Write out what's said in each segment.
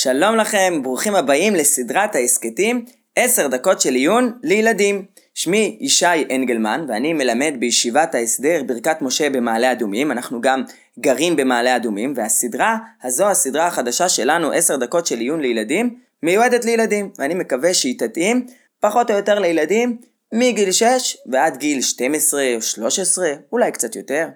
שלום לכם, ברוכים הבאים לסדרת ההסכתים 10 דקות של עיון לילדים. שמי ישי אנגלמן ואני מלמד בישיבת ההסדר ברכת משה במעלה אדומים, אנחנו גם גרים במעלה אדומים והסדרה הזו, הסדרה החדשה שלנו 10 דקות של עיון לילדים, מיועדת לילדים ואני מקווה שהיא תתאים פחות או יותר לילדים מגיל 6 ועד גיל 12 או 13, אולי קצת יותר.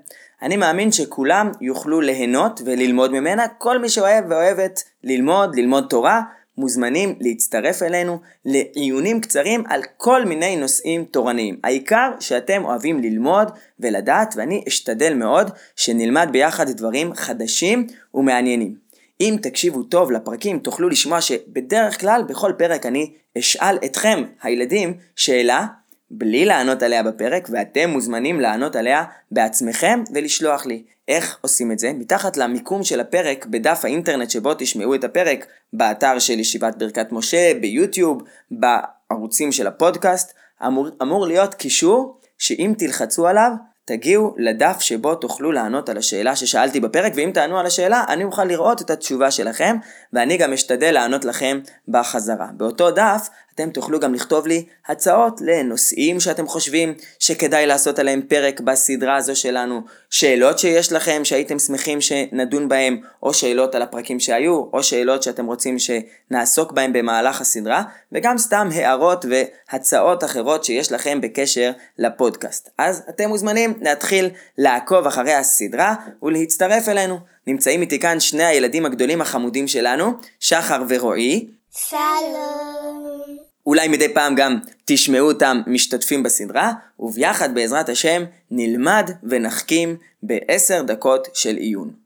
אני מאמין שכולם יוכלו ליהנות וללמוד ממנה, כל מי שאוהב ואוהבת ללמוד, ללמוד תורה, מוזמנים להצטרף אלינו לעיונים קצרים על כל מיני נושאים תורניים. העיקר שאתם אוהבים ללמוד ולדעת, ואני אשתדל מאוד שנלמד ביחד דברים חדשים ומעניינים. אם תקשיבו טוב לפרקים תוכלו לשמוע שבדרך כלל בכל פרק אני אשאל אתכם, הילדים, שאלה בלי לענות עליה בפרק, ואתם מוזמנים לענות עליה בעצמכם ולשלוח לי. איך עושים את זה? מתחת למיקום של הפרק בדף האינטרנט שבו תשמעו את הפרק, באתר של ישיבת ברכת משה, ביוטיוב, בערוצים של הפודקאסט, אמור, אמור להיות קישור שאם תלחצו עליו, תגיעו לדף שבו תוכלו לענות על השאלה ששאלתי בפרק, ואם תענו על השאלה, אני אוכל לראות את התשובה שלכם, ואני גם אשתדל לענות לכם בחזרה. באותו דף אתם תוכלו גם לכתוב לי הצעות לנושאים שאתם חושבים שכדאי לעשות עליהם פרק בסדרה הזו שלנו, שאלות שיש לכם שהייתם שמחים שנדון בהם, או שאלות על הפרקים שהיו, או שאלות שאתם רוצים שנעסוק בהם במהלך הסדרה, וגם סתם הערות והצעות אחרות שיש לכם בקשר לפודקאסט. אז אתם מוזמנים להתחיל לעקוב אחרי הסדרה ולהצטרף אלינו. נמצאים איתי כאן שני הילדים הגדולים החמודים שלנו, שחר ורועי. שלום. אולי מדי פעם גם תשמעו אותם משתתפים בסדרה, וביחד בעזרת השם נלמד ונחכים בעשר דקות של עיון.